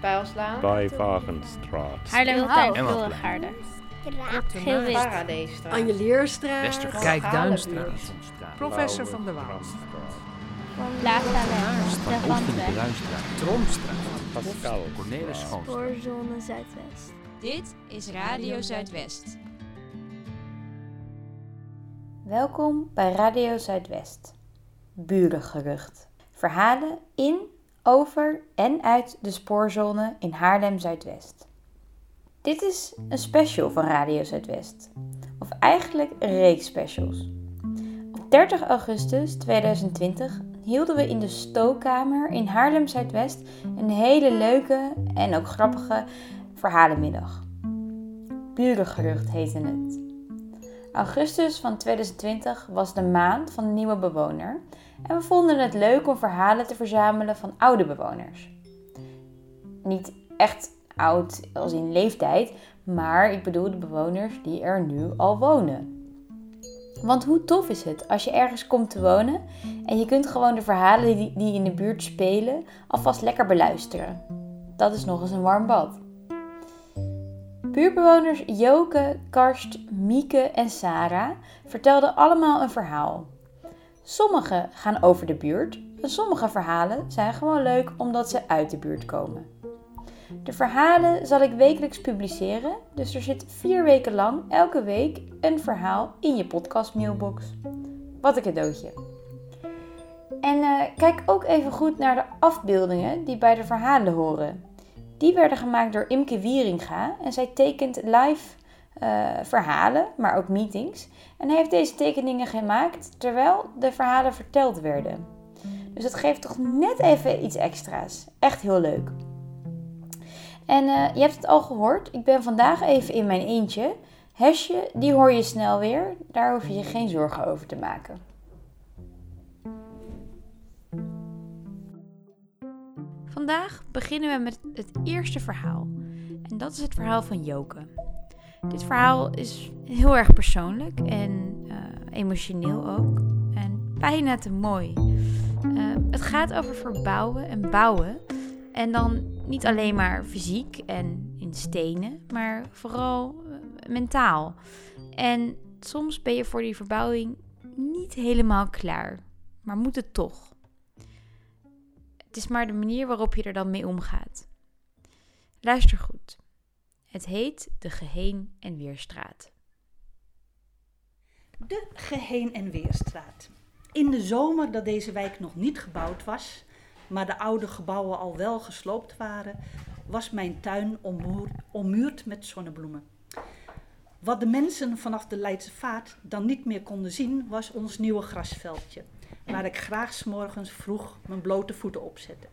Pijlslaan. Bij Wagenstraat. Haarlemmertuin, Emma Wilregaarde. Straat. Geel wit. Paradijsstraat. Anjelierstraat. Westerkijk-Duinstraat. Professor van der Waal. Plaza De. Oosten-Bruinstraat. Tromstraat. Pascal. Cornelis Schoon. Spoorzone Zuidwest. Dit is Radio Zuidwest. Welkom bij Radio Zuidwest. Burengerucht. Verhalen in, over en uit de spoorzone in Haarlem-Zuidwest. Dit is een special van Radio Zuidwest. Of eigenlijk een reeks specials. Op 30 augustus 2020 hielden we in de stookkamer in Haarlem-Zuidwest een hele leuke en ook grappige verhalenmiddag. Burengerucht heette het. Augustus van 2020 was de maand van de nieuwe bewoner en we vonden het leuk om verhalen te verzamelen van oude bewoners. Niet echt oud als in leeftijd, maar ik bedoel de bewoners die er nu al wonen. Want hoe tof is het als je ergens komt te wonen en je kunt gewoon de verhalen die, die in de buurt spelen alvast lekker beluisteren. Dat is nog eens een warm bad. Buurtbewoners Joke, Karst, Mieke en Sarah vertelden allemaal een verhaal. Sommige gaan over de buurt en sommige verhalen zijn gewoon leuk omdat ze uit de buurt komen. De verhalen zal ik wekelijks publiceren, dus er zit vier weken lang elke week een verhaal in je podcast mailbox. Wat een cadeautje. En eh, kijk ook even goed naar de afbeeldingen die bij de verhalen horen. Die werden gemaakt door Imke Wieringa en zij tekent live eh, verhalen, maar ook meetings. En heeft deze tekeningen gemaakt terwijl de verhalen verteld werden. Dus dat geeft toch net even iets extra's. Echt heel leuk. En eh, je hebt het al gehoord, ik ben vandaag even in mijn eentje. Hesje, die hoor je snel weer. Daar hoef je je geen zorgen over te maken. Vandaag beginnen we met het eerste verhaal. En dat is het verhaal van Joke. Dit verhaal is heel erg persoonlijk en eh, emotioneel ook. En bijna te mooi. Eh, het gaat over verbouwen en bouwen. En dan niet alleen maar fysiek en in stenen, maar vooral eh, mentaal. En soms ben je voor die verbouwing niet helemaal klaar, maar moet het toch. Het is maar de manier waarop je er dan mee omgaat. Luister goed. Het heet de Geheen- en Weerstraat. De Geheen- en Weerstraat. In de zomer dat deze wijk nog niet gebouwd was, maar de oude gebouwen al wel gesloopt waren, was mijn tuin ommuur- ommuurd met zonnebloemen. Wat de mensen vanaf de Leidse Vaart dan niet meer konden zien, was ons nieuwe grasveldje, waar ik graag 's morgens vroeg mijn blote voeten op zette.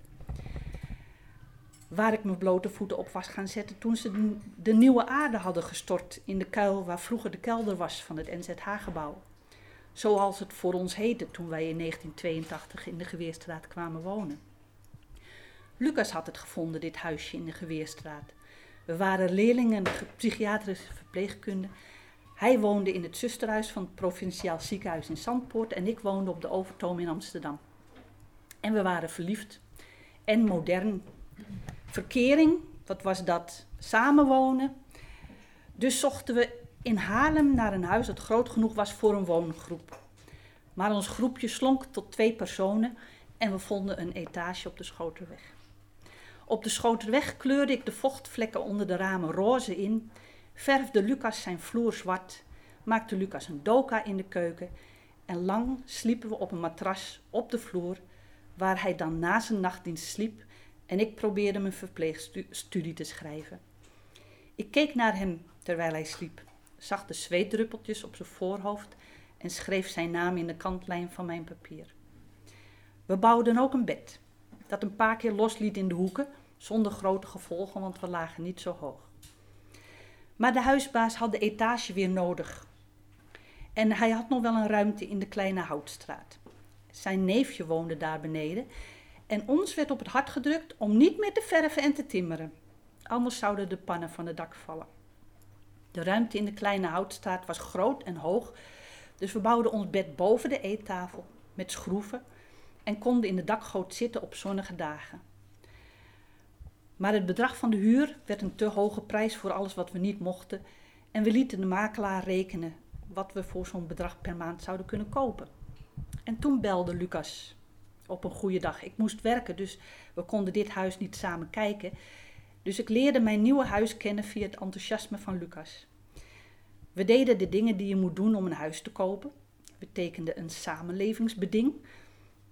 Waar ik mijn blote voeten op was gaan zetten toen ze de- nieuwe aarde hadden gestort in de kuil waar vroeger de kelder was van het NZH-gebouw. Zoals het voor ons heette toen wij in 1982 in de Geweerstraat kwamen wonen. Lucas had het gevonden, dit huisje in de Geweerstraat. We waren leerlingen ge- psychiatrische verpleegkunde. Hij woonde in het zusterhuis van het provinciaal ziekenhuis in Zandpoort en ik woonde op de Overtoom in Amsterdam. En we waren verliefd en modern. Verkering, wat was dat? Samenwonen. Dus zochten we in Haarlem naar een huis dat groot genoeg was voor een woongroep. Maar ons groepje slonk tot twee personen en we vonden een etage op de Schoterweg. Op de Schoterweg kleurde ik de vochtvlekken onder de ramen roze in, verfde Lucas zijn vloer zwart, maakte Lucas een doka in de keuken en lang sliepen we op een matras op de vloer, waar hij dan na zijn nachtdienst sliep en ik probeerde mijn verpleegstudie te schrijven. Ik keek naar hem terwijl hij sliep, zag de zweetdruppeltjes op zijn voorhoofd en schreef zijn naam in de kantlijn van mijn papier. We bouwden ook een bed, dat een paar keer losliet in de hoeken, zonder grote gevolgen, want we lagen niet zo hoog. Maar de huisbaas had de etage weer nodig. En hij had nog wel een ruimte in de kleine houtstraat. Zijn neefje woonde daar beneden en ons werd op het hart gedrukt om niet meer te verven en te timmeren. Anders zouden de pannen van het dak vallen. De ruimte in de kleine houtstraat was groot en hoog, dus we bouwden ons bed boven de eettafel met schroeven en konden in de dakgoot zitten op zonnige dagen. Maar het bedrag van de huur werd een te hoge prijs voor alles wat we niet mochten. En we lieten de makelaar rekenen wat we voor zo'n bedrag per maand zouden kunnen kopen. En toen belde Lucas op een goede dag. Ik moest werken, dus we konden dit huis niet samen kijken. Dus ik leerde mijn nieuwe huis kennen via het enthousiasme van Lucas. We deden de dingen die je moet doen om een huis te kopen. We tekenden een samenlevingsbeding.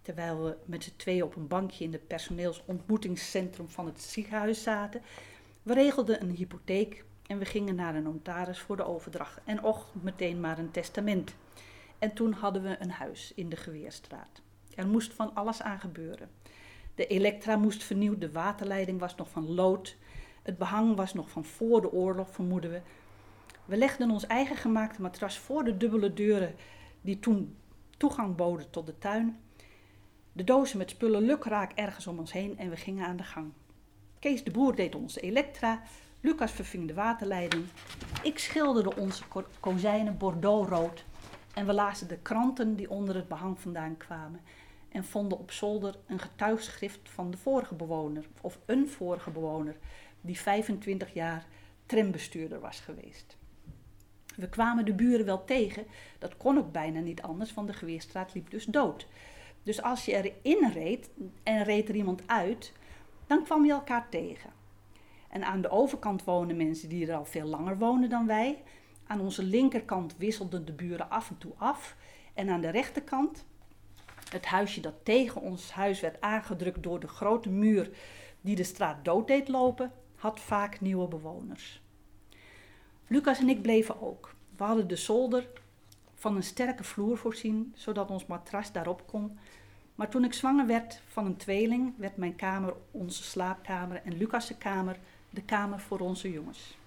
Terwijl we met z'n tweeën op een bankje in het personeelsontmoetingscentrum van het ziekenhuis zaten. We regelden een hypotheek en we gingen naar een notaris voor de overdracht. En och, meteen maar een testament. En toen hadden we een huis in de Geweerstraat. Er moest van alles aan gebeuren. De elektra moest vernieuwd, de waterleiding was nog van lood. Het behang was nog van voor de oorlog, vermoeden we. We legden ons eigen gemaakte matras voor de dubbele deuren die toen toegang boden tot de tuin. De dozen met spullen lukraak ergens om ons heen en we gingen aan de gang. Kees de Boer deed onze elektra, Lucas verving de waterleiding. Ik schilderde onze kozijnen bordeauxrood en we lazen de kranten die onder het behang vandaan kwamen en vonden op zolder een getuigschrift van de vorige bewoner, of een vorige bewoner, die 25 jaar trambestuurder was geweest. We kwamen de buren wel tegen, dat kon ook bijna niet anders, want de Geweerstraat liep dus dood. Dus als je erin reed en reed er iemand uit, dan kwam je elkaar tegen. En aan de overkant wonen mensen die er al veel langer wonen dan wij. Aan onze linkerkant wisselden de buren af en toe af. En aan de rechterkant, het huisje dat tegen ons huis werd aangedrukt door de grote muur die de straat dood deed lopen, had vaak nieuwe bewoners. Lucas en ik bleven ook. We hadden de zolder van een sterke vloer voorzien, zodat ons matras daarop kon. Maar toen ik zwanger werd van een tweeling, werd mijn kamer onze slaapkamer en Lucas' kamer de kamer voor onze jongens.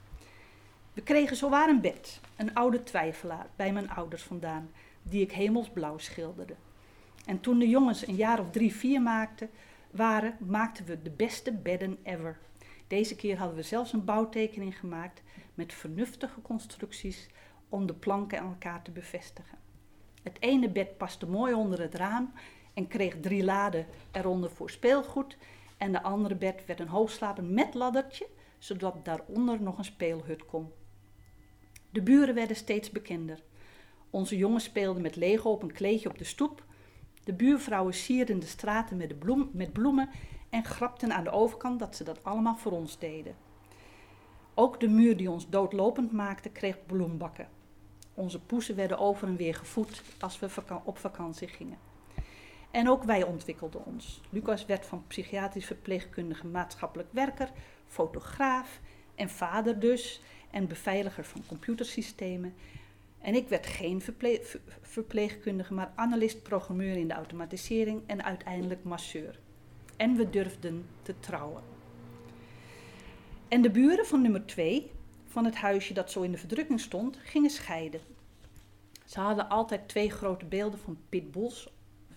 We kregen zowaar een bed, een oude twijfelaar, bij mijn ouders vandaan, die ik hemelsblauw schilderde. En toen de jongens een jaar of drie, vier maakten, waren, maakten we de beste bedden ever. Deze keer hadden we zelfs een bouwtekening gemaakt met vernuftige constructies om de planken aan elkaar te bevestigen. Het ene bed paste mooi onder het raam en kreeg drie laden eronder voor speelgoed. En de andere bed werd een hoogslapen met laddertje, zodat daaronder nog een speelhut kon. De buren werden steeds bekender. Onze jongens speelden met Lego op een kleedje op de stoep. De buurvrouwen sierden de straten met, de bloem, met bloemen en grapten aan de overkant dat ze dat allemaal voor ons deden. Ook de muur die ons doodlopend maakte, kreeg bloembakken. Onze poezen werden over en weer gevoed als we op vakantie gingen. En ook wij ontwikkelden ons. Lucas werd van psychiatrisch verpleegkundige maatschappelijk werker, fotograaf en vader dus, en beveiliger van computersystemen. En ik werd geen verpleegkundige, maar analist, programmeur in de automatisering en uiteindelijk masseur. En we durfden te trouwen. En de buren van nummer 2 van het huisje dat zo in de verdrukking stond, gingen scheiden. Ze hadden altijd twee grote beelden van pitbulls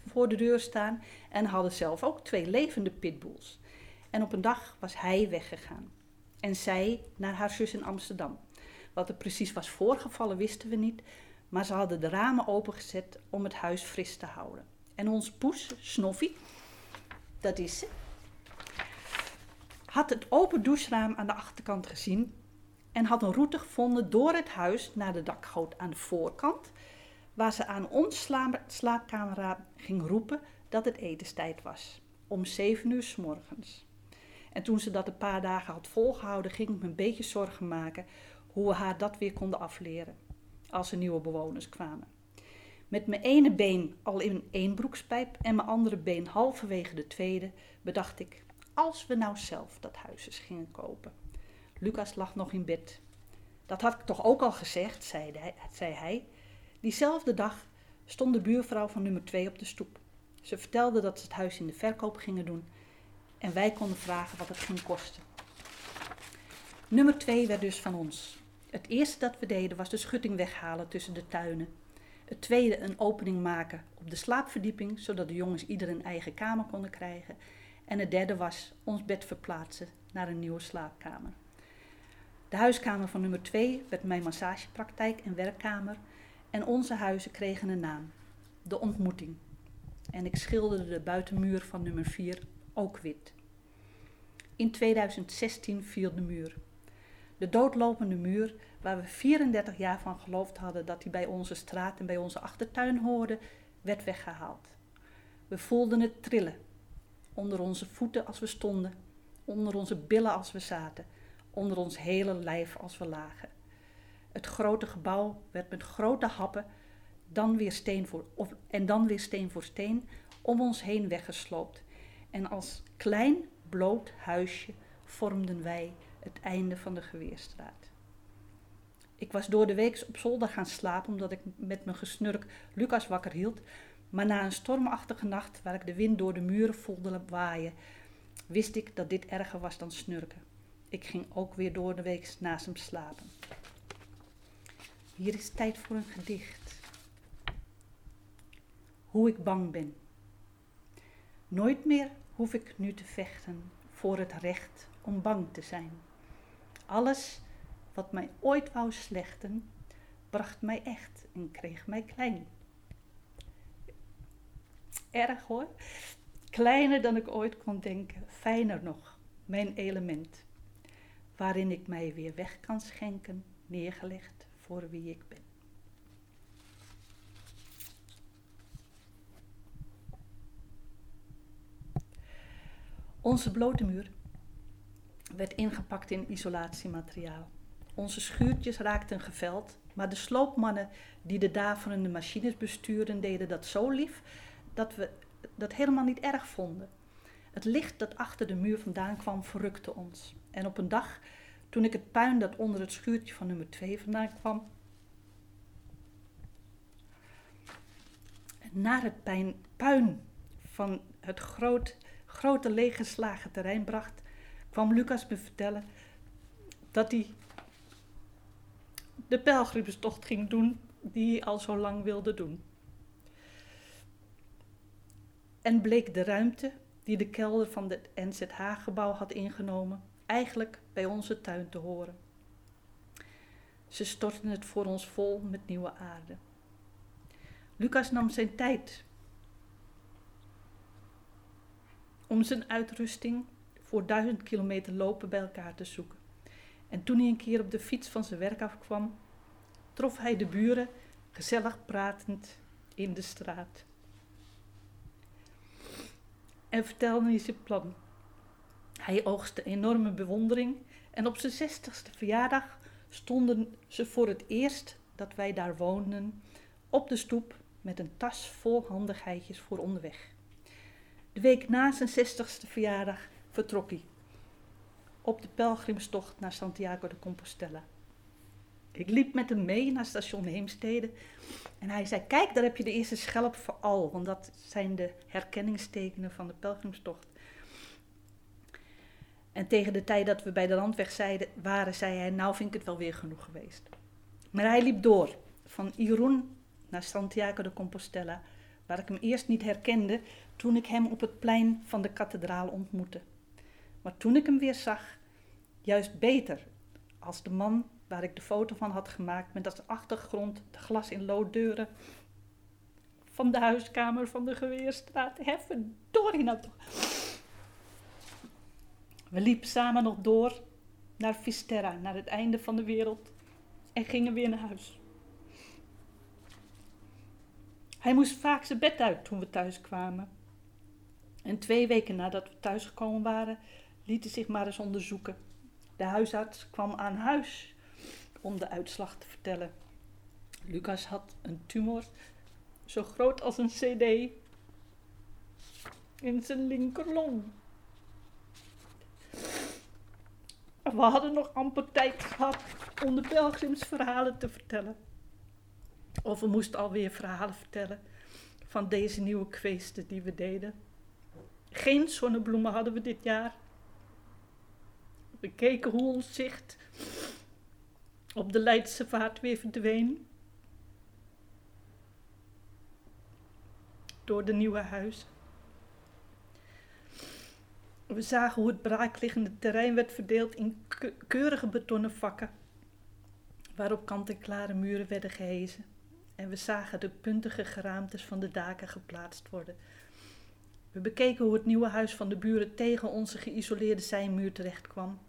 voor de deur staan en hadden zelf ook twee levende pitbulls. En op een dag was hij weggegaan en zij naar haar zus in Amsterdam. Wat er precies was voorgevallen wisten we niet, maar ze hadden de ramen opengezet om het huis fris te houden. En ons poes, Snoffy, dat is ze, had het open doucheraam aan de achterkant gezien en had een route gevonden door het huis naar de dakgoot aan de voorkant, waar ze aan ons slaapkamer ging roepen dat het etenstijd was, om zeven uur s morgens. En toen ze dat een paar dagen had volgehouden, ging ik me een beetje zorgen maken hoe we haar dat weer konden afleren als er nieuwe bewoners kwamen. Met mijn ene been al in één broekspijp en mijn andere been halverwege de tweede, bedacht ik, als we nou zelf dat huis eens gingen kopen. Lucas lag nog in bed. Dat had ik toch ook al gezegd, zei hij. Zei hij. Diezelfde dag stond de buurvrouw van nummer 2 op de stoep. Ze vertelde dat ze het huis in de verkoop gingen doen en wij konden vragen wat het ging kosten. Nummer 2 werd dus van ons. Het eerste dat we deden was de schutting weghalen tussen de tuinen. Het tweede een opening maken op de slaapverdieping, zodat de jongens ieder een eigen kamer konden krijgen. En het derde was ons bed verplaatsen naar een nieuwe slaapkamer. De huiskamer van nummer 2 werd mijn massagepraktijk en werkkamer. En onze huizen kregen een naam: De Ontmoeting. En ik schilderde de buitenmuur van nummer 4 ook wit. In 2016 viel de muur. De doodlopende muur, waar we 34 jaar van geloofd hadden dat hij bij onze straat en bij onze achtertuin hoorde, werd weggehaald. We voelden het trillen. Onder onze voeten als we stonden, onder onze billen als we zaten, onder ons hele lijf als we lagen. Het grote gebouw werd met grote happen dan weer steen voor, of, en dan weer steen voor steen om ons heen weggesloopt. En als klein bloot huisje vormden wij het einde van de Geweerstraat. Ik was door de week op zolder gaan slapen omdat ik met mijn gesnurk Lucas wakker hield. Maar na een stormachtige nacht waar ik de wind door de muren voelde waaien, wist ik dat dit erger was dan snurken. Ik ging ook weer door de week naast hem slapen. Hier is tijd voor een gedicht. Hoe ik bang ben. Nooit meer hoef ik nu te vechten voor het recht om bang te zijn. Alles wat mij ooit wou slechten, bracht mij echt en kreeg mij klein. Erg hoor. Kleiner dan ik ooit kon denken, fijner nog, mijn element, waarin ik mij weer weg kan schenken, neergelegd voor wie ik ben. Onze blote muur werd ingepakt in isolatiemateriaal. Onze schuurtjes raakten geveld, maar de sloopmannen die de daverende machines bestuurden, deden dat zo lief dat we dat helemaal niet erg vonden. Het licht dat achter de muur vandaan kwam verrukte ons. En op een dag, toen ik het puin dat onder het schuurtje van nummer 2 vandaan kwam, naar het puin van het groot, grote leeggeslagen terrein bracht, kwam Lucas me vertellen dat hij de pelgrimstocht ging doen die hij al zo lang wilde doen. En bleek de ruimte die de kelder van het NZH-gebouw had ingenomen, eigenlijk bij onze tuin te horen. Ze stortten het voor ons vol met nieuwe aarde. Lucas nam zijn tijd om zijn uitrusting voor duizend kilometer lopen bij elkaar te zoeken. En toen hij een keer op de fiets van zijn werk afkwam, trof hij de buren gezellig pratend in de straat. En vertelde hij zijn plan. Hij oogste enorme bewondering en op zijn zestigste verjaardag stonden ze voor het eerst dat wij daar woonden op de stoep met een tas vol handigheidjes voor onderweg. De week na zijn zestigste verjaardag vertrok hij op de pelgrimstocht naar Santiago de Compostela. Ik liep met hem mee naar station Heemstede en hij zei: Kijk, daar heb je de eerste schelp voor al, want dat zijn de herkenningstekenen van de pelgrimstocht. En tegen de tijd dat we bij de landweg zeiden, waren, zei hij: Nou, vind ik het wel weer genoeg geweest. Maar hij liep door, van Irun naar Santiago de Compostela, waar ik hem eerst niet herkende toen ik hem op het plein van de kathedraal ontmoette. Maar toen ik hem weer zag, juist beter als de man waar ik de foto van had gemaakt met als achtergrond de glas in looddeuren van de huiskamer van de Geweerstraat. Heffen, nou toch. We liepen samen nog door naar Fisterra, naar het einde van de wereld en gingen weer naar huis. Hij moest vaak zijn bed uit toen we thuis kwamen. En twee weken nadat we thuisgekomen waren, liet hij zich maar eens onderzoeken. De huisarts kwam aan huis om de uitslag te vertellen. Lucas had een tumor zo groot als een CD in zijn linkerlong. We hadden nog amper tijd gehad om de pelgrimsverhalen te vertellen. Of we moesten alweer verhalen vertellen van deze nieuwe kweesten die we deden. Geen zonnebloemen hadden we dit jaar. We keken hoe ons zicht op de Leidse vaart weer verdween. Door de nieuwe huizen. We zagen hoe het braakliggende terrein werd verdeeld in keurige betonnen vakken, waarop kant-en-klare muren werden gehezen. En we zagen de puntige geraamtes van de daken geplaatst worden. We bekeken hoe het nieuwe huis van de buren tegen onze geïsoleerde zijmuur terecht kwam.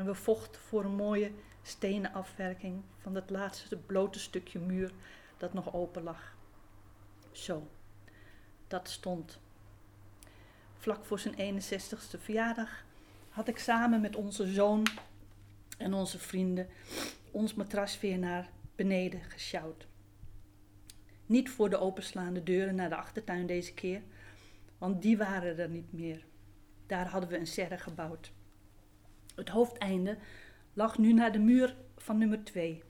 En we vochten voor een mooie stenen afwerking van het laatste blote stukje muur dat nog open lag. Zo, dat stond. Vlak voor zijn 61ste verjaardag had ik samen met onze zoon en onze vrienden ons matras weer naar beneden gesjouwd. Niet voor de openslaande deuren naar de achtertuin deze keer, want die waren er niet meer. Daar hadden we een serre gebouwd. Het hoofdeinde lag nu naar de muur van nummer 2.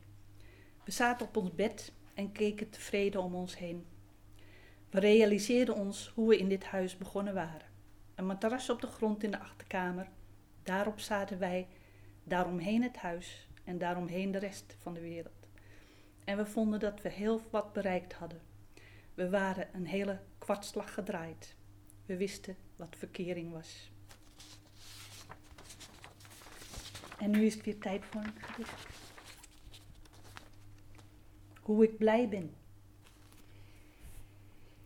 We zaten op ons bed en keken tevreden om ons heen. We realiseerden ons hoe we in dit huis begonnen waren. Een matras op de grond in de achterkamer. Daarop zaten wij, daaromheen het huis en daaromheen de rest van de wereld. En we vonden dat we heel wat bereikt hadden. We waren een hele kwartslag gedraaid. We wisten wat verkering was. En nu is het weer tijd voor een gedicht. Hoe ik blij ben.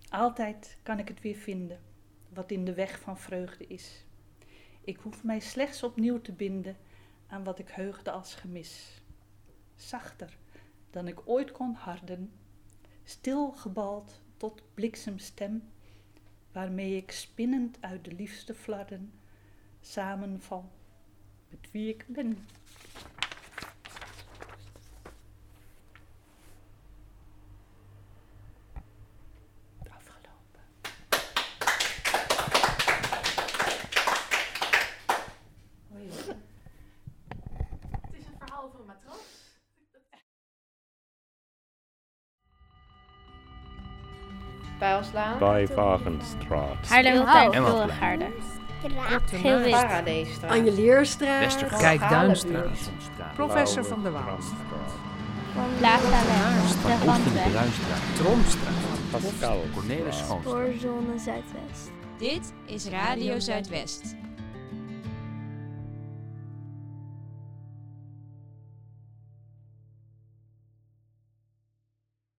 Altijd kan ik het weer vinden, wat in de weg van vreugde is. Ik hoef mij slechts opnieuw te binden aan wat ik heugde als gemis. Zachter dan ik ooit kon harden, stilgebald tot bliksemstem, waarmee ik spinnend uit de liefste flarden samenval met wie ik ben. Afgelopen. Hoor. Het is een verhaal over een matras. Pijlslaan. Bij Wagenstraat. Haarlem Stilhout. Hout. Willigaarden. Heel wit. Paradeestraat. Anjelierstraat. Westerkijk-Duinstraat. Professor van der Waal. Plaza West. De. Bruinstraat. Tromstraat. Pascal. Cornelis Schoonstraat. Spoorzone Zuidwest. Dit is Radio Zuidwest.